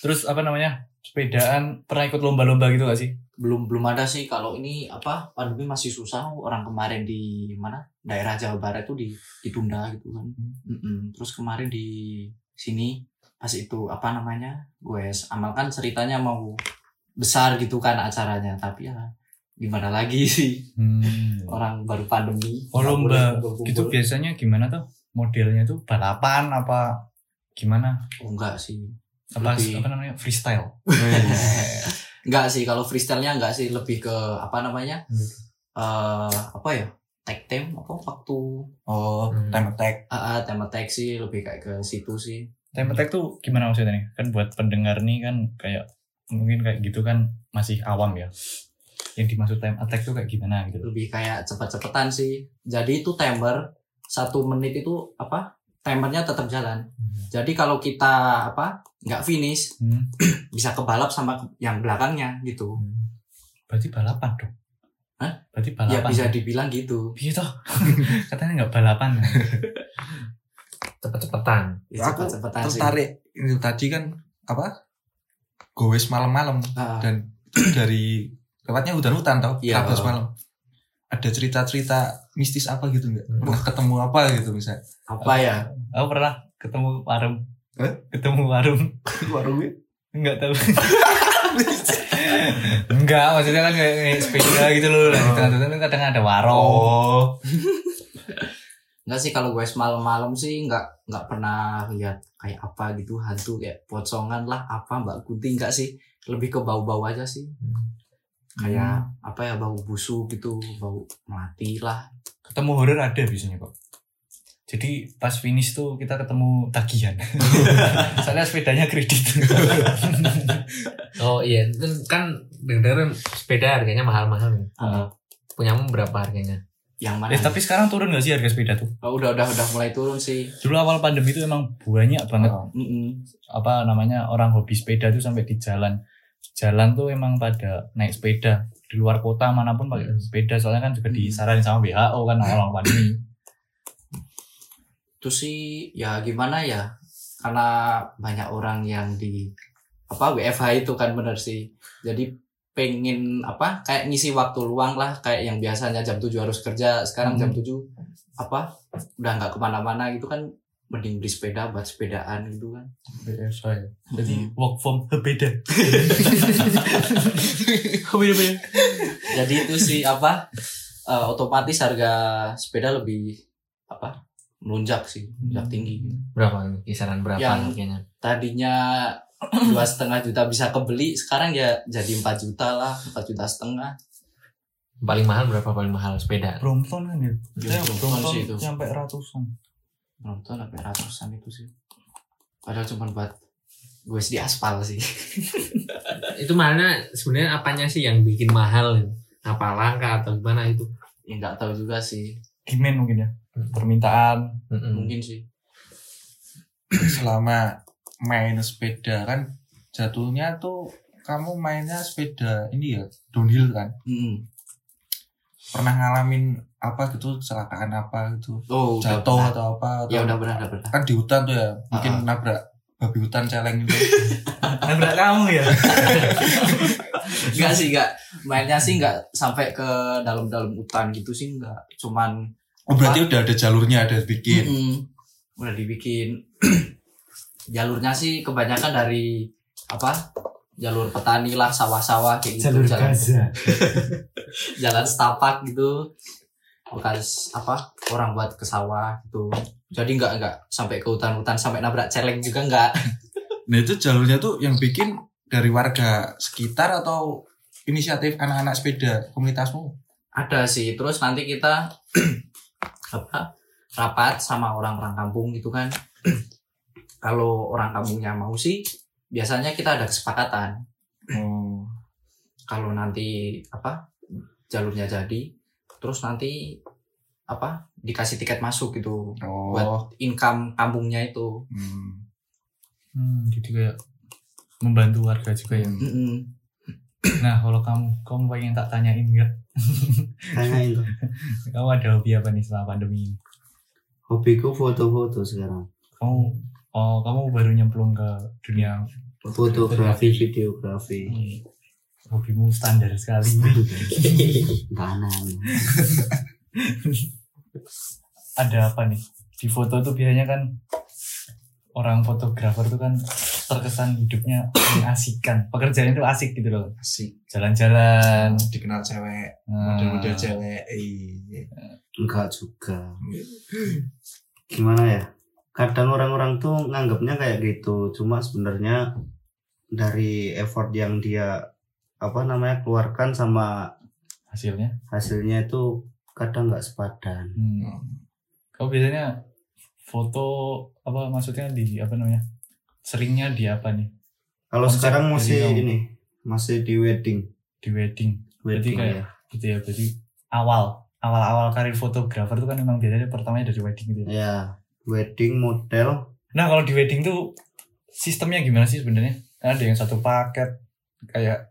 Terus apa namanya? Sepedaan pernah ikut lomba-lomba gitu gak sih? belum belum ada sih kalau ini apa pandemi masih susah orang kemarin di mana daerah Jawa Barat itu di ditunda gitu kan Mm-mm. terus kemarin di sini pas itu apa namanya gue amal kan ceritanya mau besar gitu kan acaranya tapi ya gimana lagi sih Hmm. orang baru pandemi Oh lomba gitu biasanya gimana tuh? Modelnya tuh balapan apa gimana? oh, enggak sih Apa Lebih- apa namanya? Freestyle. enggak sih kalau freestyle-nya enggak sih lebih ke apa namanya Hmm. eh apa ya tag team apa waktu oh Hmm. time attack ah, ah, tema tag sih lebih kayak ke situ sih Time attack tuh gimana maksudnya nih? Kan buat pendengar nih kan kayak mungkin kayak gitu kan masih awam ya. Yang dimaksud time attack tuh kayak gimana gitu. lebih kayak cepet-cepetan sih. Jadi itu timer satu menit itu apa? Timernya tetap jalan. Jadi kalau kita apa nggak finish Hmm. bisa kebalap sama yang belakangnya gitu. Berarti balapan dong. Hah? Berarti ya balapan. bisa dibilang gitu Iya toh. Katanya nggak balapan. cepet-cepetan ya, aku cepet-cepetan sih tertarik itu tadi kan apa gowes malam-malam Ah, dan dari lewatnya hutan-hutan tau Iya. Trabas malam ada cerita-cerita mistis apa gitu nggak Hmm. pernah ketemu apa gitu misalnya apa ya Aku pernah ketemu warung. Eh? Ketemu warung. warungnya Enggak tahu. Enggak, maksudnya kan kayak, kayak sepeda gitu loh. Nah, tengah-tengah kan kadang ada warung. oh Enggak sih kalau gue malam-malam sih enggak enggak pernah lihat kayak apa gitu hantu kayak pocongan lah apa Mbak Kunti enggak sih lebih ke bau-bau aja sih kayak apa ya bau busuk gitu bau mati lah Ketemu horor ada biasanya kok. Jadi pas finish tuh kita ketemu tagihan. Soalnya sepedanya kredit. oh iya itu kan dengerin sepeda harganya mahal-mahal nih Ah, punyamu berapa harganya yang mana eh tapi sekarang turun gak sih harga sepeda tuh? Oh, udah udah udah mulai turun sih Dulu awal pandemi itu emang banyak banget Oh. Apa namanya orang hobi sepeda tuh sampai di jalan. Jalan tuh emang pada naik sepeda. Di luar kota mana pun pakai sepeda soalnya kan juga Hmm. disaranin sama WHO kan awal pandemi. itu sih ya gimana ya karena banyak orang yang di apa WFH itu kan bener sih. Jadi pengen apa kayak ngisi waktu luang lah kayak yang biasanya jam 7 harus kerja sekarang jam 7 apa udah nggak ke mana-mana gitu kan mending beli sepeda buat sepedaan gitu kan BSA ya. Jadi Mm. work from beda. jadi itu sih apa eh, otomatis harga sepeda lebih apa melunjak sih melunjak tinggi berapa kisaran berapa Yang- harganya tadinya dua setengah juta bisa kebeli sekarang ya jadi 4 juta lah 4 juta setengah paling mahal berapa paling mahal sepeda Brompton kan ya? Ya, Brompton sih itu. sampai ratusan. Nonton sampai ratusan itu sih padahal cuma buat gue di aspal sih itu mana sebenarnya apanya sih yang bikin mahal apa langka atau gimana itu ya nggak tahu juga sih Demand mungkin ya. Permintaan. Mm-mm. mungkin sih selama main sepeda kan jatuhnya tuh kamu mainnya sepeda ini ya downhill kan Mm-mm. pernah ngalamin apa gitu kecelakaan apa gitu. Oh jatuh pernah. atau apa atau ya udah pernah udah pernah. Kan di hutan tuh ya mungkin Ah, ah. nabrak babi hutan celeng gitu. Nabrak kamu ya? Enggak sih enggak. Mainnya sih enggak sampai ke dalam-dalam hutan gitu sih enggak. Cuman oh berarti udah ada jalurnya ada bikin? Mm-mm. udah dibikin. Jalurnya sih kebanyakan dari apa jalur petani lah sawah-sawah kayak gitu jalan jalan setapak gitu bekas apa orang buat ke sawah gitu. Jadi nggak nggak sampai ke hutan-hutan sampai nabrak celeng juga nggak. Nah itu jalurnya tuh yang bikin dari warga sekitar atau inisiatif anak-anak sepeda komunitasmu? Ada sih. Terus nanti kita apa rapat sama orang-orang kampung gitu kan. Kalau orang kampungnya mau sih biasanya kita ada kesepakatan. Oh. Kalau nanti apa jalurnya jadi terus nanti apa dikasih tiket masuk gitu oh buat income kampungnya itu hmm. Hmm, jadi kayak membantu warga juga ya. Mm-mm. Nah, kalau kamu, kamu pengen tak tanyain nggak? Tanyain tuh. Kamu ada hobi apa nih setelah pandemi ini? Hobiku foto-foto sekarang. Kamu, oh kamu baru nyemplung ke dunia Fotografi, videografi. hmm, hobimu standar sekali. Tanam. ada apa nih? Di foto tuh biasanya kan orang fotografer tuh kan terkesan hidupnya mengasihkan. Pekerjaan itu asik gitu loh. asik Jalan-jalan. dikenal cewek Nah, model-model cewek iya Enggak juga. Gimana ya? Kadang orang-orang tuh nganggapnya kayak gitu. Cuma sebenarnya dari effort yang dia apa namanya keluarkan sama hasilnya. hasilnya itu kadang nggak sepadan. Hmm. Kau biasanya foto apa maksudnya di apa namanya? Seringnya di apa nih? Kalau Konsep sekarang masih kamu. ini masih di wedding. Di wedding. Wedding kayak- ya. Gitu ya. Berarti awal awal-awal karir fotografer tuh kan memang biasanya pertamanya dari wedding gitu ya. Ya, wedding model Nah, kalau di wedding tuh sistemnya gimana sih sebenarnya? Kan ada yang satu paket kayak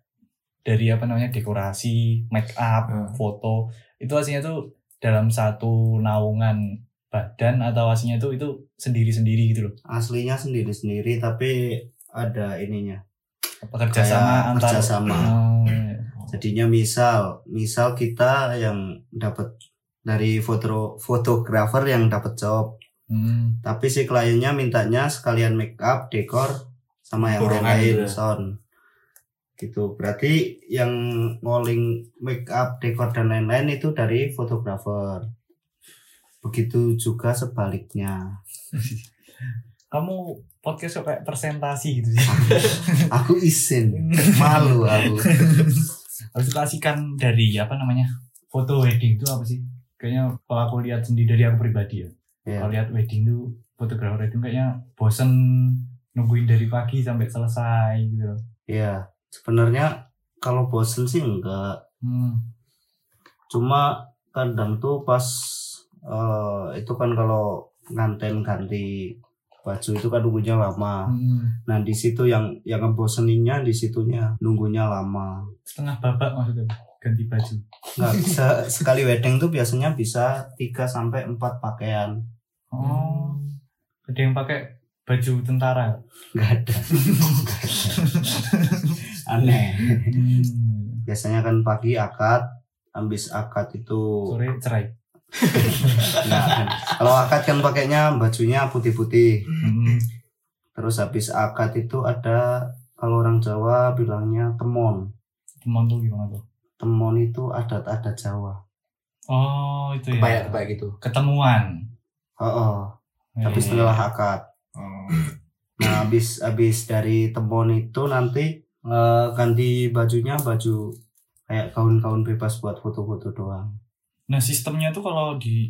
dari apa namanya dekorasi, make up, Hmm. foto itu aslinya tuh dalam satu naungan badan atau aslinya tuh itu sendiri-sendiri gitu loh. aslinya sendiri-sendiri tapi ada ininya Apa kerjasama Kayak antar kerjasama. Oh, iya. jadinya misal misal kita yang dapat dari foto fotografer yang dapat job Hmm. tapi si kliennya mintanya sekalian make up dekor sama yang Borongan lain gitu ya. sound gitu berarti yang ngoling make up dekor dan lain-lain itu dari fotografer begitu juga sebaliknya Kamu podcast kayak presentasi gitu sih. aku izin malu aku Harus kasihkan dari apa namanya foto wedding itu apa sih? Kayaknya kalau aku lihat sendiri dari aku pribadi ya. ya Kalau lihat wedding tuh fotografer wedding kayaknya bosen nungguin dari pagi sampai selesai gitu loh. ya sebenarnya kalau bosen sih enggak Hmm. cuma kadang tuh pas eh, itu kan kalau nganten ganti baju itu kan nunggunya lama Hmm. nah di situ yang yang ngeboseninnya di situnya nunggunya lama Setengah babak maksudnya ganti baju. nggak bisa sekali wedding tuh biasanya bisa 3 sampai 4 pakaian Oh. Ada yang pakai baju tentara. nggak ada aneh Hmm. biasanya kan pagi akad habis akad itu Sore cerai. Nah, kalau akad kan pakainya bajunya putih-putih Hmm. terus habis akad itu ada kalau orang Jawa bilangnya temon Teman tuh gimana tuh? temon itu adat-adat Jawa Oh itu ya. Kayak kayak gitu. Ketemuan. oh, oh. tapi Iya. setelah akad Oh. nah habis habis dari temon itu nanti eh, ganti bajunya baju kayak gaun-gaun bebas buat foto-foto doang Nah sistemnya tuh kalau di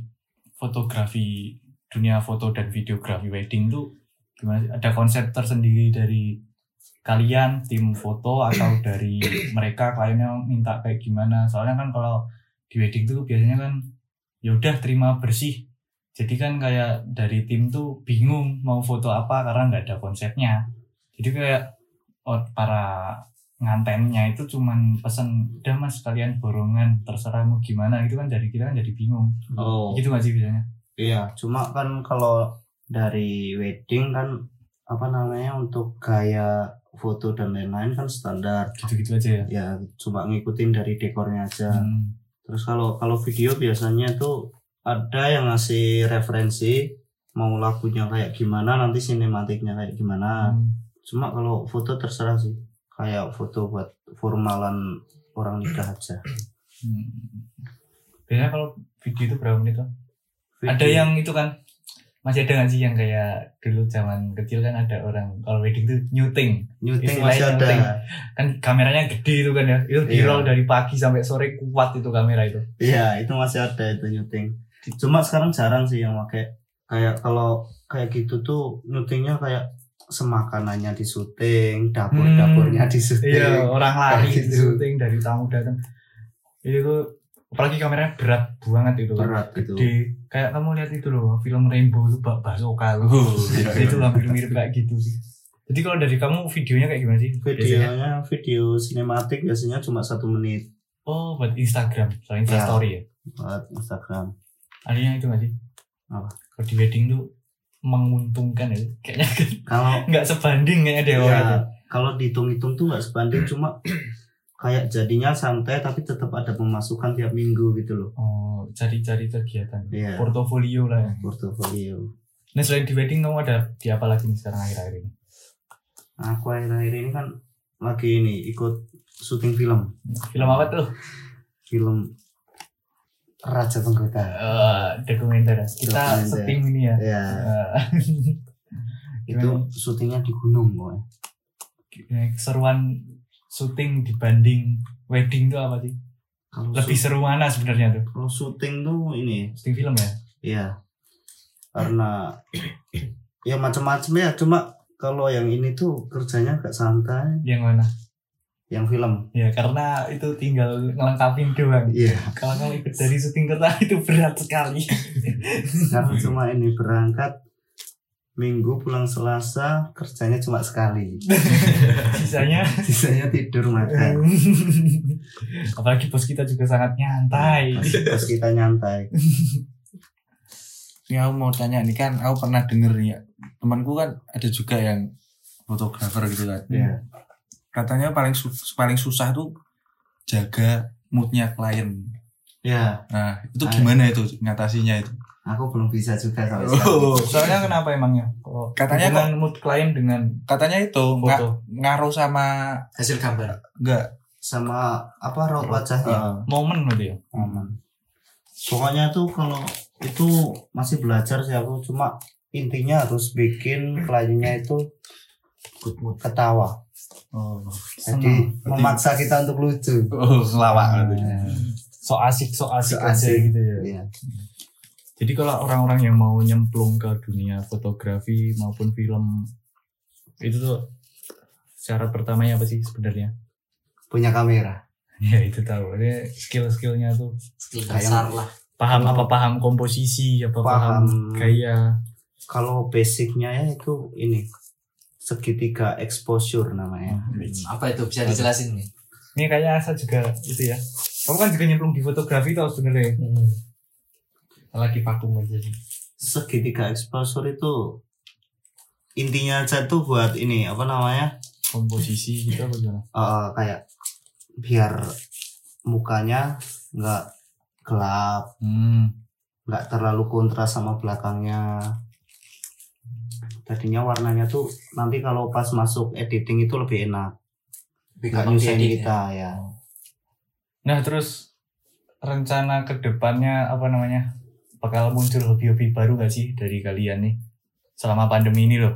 fotografi dunia foto dan videografi wedding tuh gimana sih? Ada konsep tersendiri dari kalian tim foto atau dari mereka kliennya minta kayak gimana? Soalnya kan kalau di wedding tuh biasanya kan ya udah terima bersih. Jadi kan kayak dari tim tuh bingung mau foto apa karena nggak ada konsepnya. Jadi kayak para ngantennya itu cuman pesen udah mas kalian borongan terserah mau gimana. Itu kan dari kita kan jadi bingung. Oh. Gitu gak sih biasanya? Iya cuma kan kalau dari wedding kan apa namanya untuk gaya foto dan lain-lain kan standar. Gitu-gitu aja ya? Ya cuma ngikutin dari dekornya aja. Hmm. Terus kalau kalau video biasanya tuh ada yang ngasih referensi mau lagunya kayak gimana nanti sinematiknya kayak gimana. Hmm. Cuma kalau foto terserah sih. Kayak foto buat formalan orang nikah aja. Hmm. biasanya kalau video itu berapa menit tuh ada yang itu kan masih ada nggak sih yang kayak dulu zaman kecil kan ada orang kalau wedding tuh nyuting nyuting masih ada. nyuting. kan kameranya gede itu kan ya itu di Iya. roll dari pagi sampai sore kuat itu kamera itu Iya, itu masih ada itu nyuting. Cuma sekarang jarang sih yang pakai kayak kalau kayak gitu tuh nyutingnya kayak semakanannya di syuting, dapur-dapurnya di syuting. iya orang lari Kayak di gitu. syuting dari tamu datang itu tuh apalagi kameranya berat banget itu Berat gitu. gede kayak kamu lihat itu loh film Rainbow itu Bak Basoka loh iya, itu hampir mirip kayak gitu sih jadi kalau dari kamu videonya kayak gimana sih biasanya Videonya video sinematik biasanya cuma satu menit oh buat Instagram soal Insta Ya. Story ya buat Instagram. adanya itu nggak sih Apa? kalau di wedding tuh menguntungkan ya kayaknya kan Kalau nggak sebanding kayaknya deh ya, kalau dihitung-hitung tuh nggak sebanding cuma kayak jadinya santai tapi tetap ada pemasukan tiap minggu gitu loh. oh cari-cari kegiatan Iya. portofolio lah ya Portofolio. nah selain di wedding kamu ada di apa lagi nih sekarang akhir-akhir ini aku akhir-akhir ini kan lagi ini ikut syuting film. film apa tuh Film Raja Penggoda. Eh, dokumenter. Kita Dokumenter. setim ini ya. Ya, Eh, itu syutingnya di gunung. Eh, keseruan syuting dibanding wedding tuh apa sih? Kalau lebih seru mana sebenarnya tuh? Kalau syuting tuh ini. Syuting film ya? Iya. Karena ya macam-macam ya, cuma kalau yang ini tuh kerjanya agak santai, yang mana yang film. ya karena itu tinggal ngelengkapin doang Iya. kalau kamu ikut dari syuting kota itu berat sekali Karena cuma ini berangkat Minggu pulang Selasa kerjanya cuma sekali. Sisanya Sisanya tidur makan. apalagi bos kita juga sangat nyantai. Terus kita nyantai. Ini aku mau tanya nih kan, aku pernah denger nih ya, temanku kan ada juga yang fotografer gitu kan. Ya. Katanya paling su- paling susah tuh jaga moodnya klien. Ya, Nah, itu Ah. gimana itu ngatasinya itu? aku belum bisa juga sampai sekarang. Oh, Soalnya kenapa emangnya? Kalau Katanya hubungan mood klien dengan katanya itu foto ngaruh sama hasil gambar enggak Sama apa raut wajahnya. uh, momen berarti ya. aman. Pokoknya tuh kalau itu masih belajar sih aku cuma intinya harus bikin kliennya itu good mood ketawa. Oh, Jadi Senang. memaksa kita untuk lucu. oh ngelawak gitu. So asik, so asik, So aja asik. gitu ya. Iya. Jadi kalau orang-orang yang mau nyemplung ke dunia fotografi maupun film itu tuh cara pertamanya apa sih sebenarnya? Punya kamera. Ya itu tahu. Ini skill-skillnya tuh skill dasar lah paham Oh. apa paham komposisi apa paham, Paham. gaya. Kalau basicnya ya itu ini segitiga exposure namanya. Hmm, apa itu bisa dijelasin nih Ini kayaknya Asa juga itu ya. Kamu kan juga nyemplung di fotografi tau sebenarnya. lagi vakum aja sih Segitiga exposure itu intinya aja tuh buat ini apa namanya? Komposisi gitu apa gimana? eh, kayak biar mukanya nggak gelap, Hmm. nggak terlalu kontras sama belakangnya. Tadinya warnanya tuh nanti kalau pas masuk editing itu lebih enak. Lebih Nggak nyusahin diedit ya. kita ya. Nah terus rencana ke depannya apa namanya bakal muncul hobi-hobi baru gak sih dari kalian nih selama pandemi ini loh?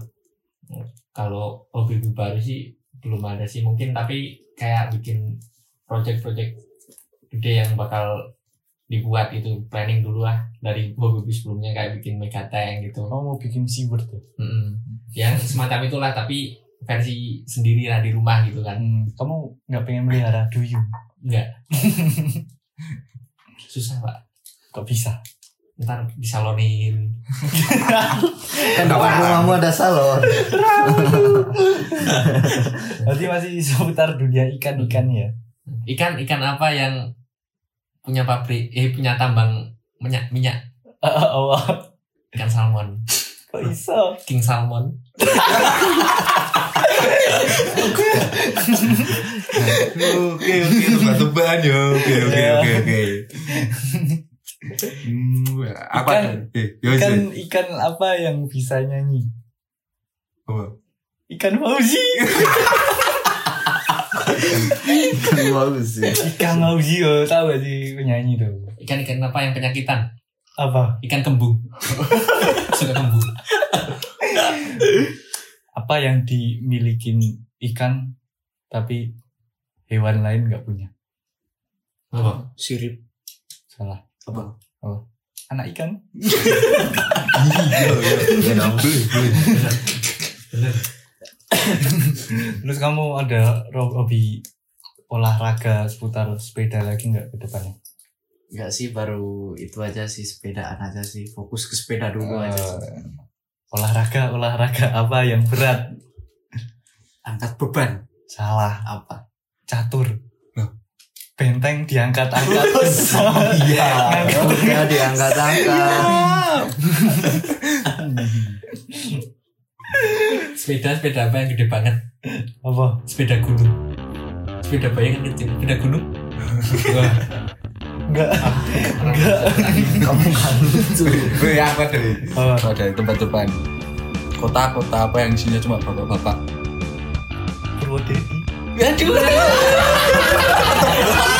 kalau hobi baru sih belum ada sih mungkin tapi kayak bikin project-project gede yang bakal dibuat itu planning dulu lah dari hobi sebelumnya kayak bikin mega tank gitu Kamu mau bikin seaword ya? Mm-mm. yang semacam itulah tapi versi sendiri lah di rumah gitu kan Hmm, kamu nggak pengen melihara duyung? enggak susah pak Kok bisa? ntar disalonin Kan depan rumahmu ada salon. Berarti masih seputar dunia ikan-ikan ya? ikan ikan apa yang punya pabrik eh punya tambang minyak minyak oh, ikan salmon kok bisa? king salmon Oke oke tebak-tebakan ya. Oke oke Ya. oke oke. Hmm, apa Ikan-? Eh, yo, Ikan ikan apa yang bisa nyanyi? Apa? Ikan Fauzi. Kan bagus sih. Ikan Fauzi oh, tahu gak sih penyanyi tuh? ikan ikan apa yang penyakitan Apa? ikan kembung suka kembung Apa yang dimilikin ikan tapi hewan lain nggak punya? apa sirip Salah. Apa? Oh. Anak ikan? Iya, iya. Ya. Terus kamu ada hobi olahraga seputar sepeda lagi nggak ke depannya? Enggak sih baru itu aja sih sepedaan aja sih fokus ke sepeda dulu aja sih. Olahraga olahraga apa yang berat? angkat beban Salah. apa Catur. Loh. Benteng diangkat-angkat. Iya. Ya diangkat-angkat. sepeda sepeda apa yang gede banget apa? sepeda gunung sepeda bayi kan kecil sepeda gunung Wah, Enggak. Enggak. Kamu kan lucu. Weh, apa deh? Oh, Apa dari tempat depan? Kota-kota apa yang isinya cuma bapak-bapak? Purwodadi. Aduh.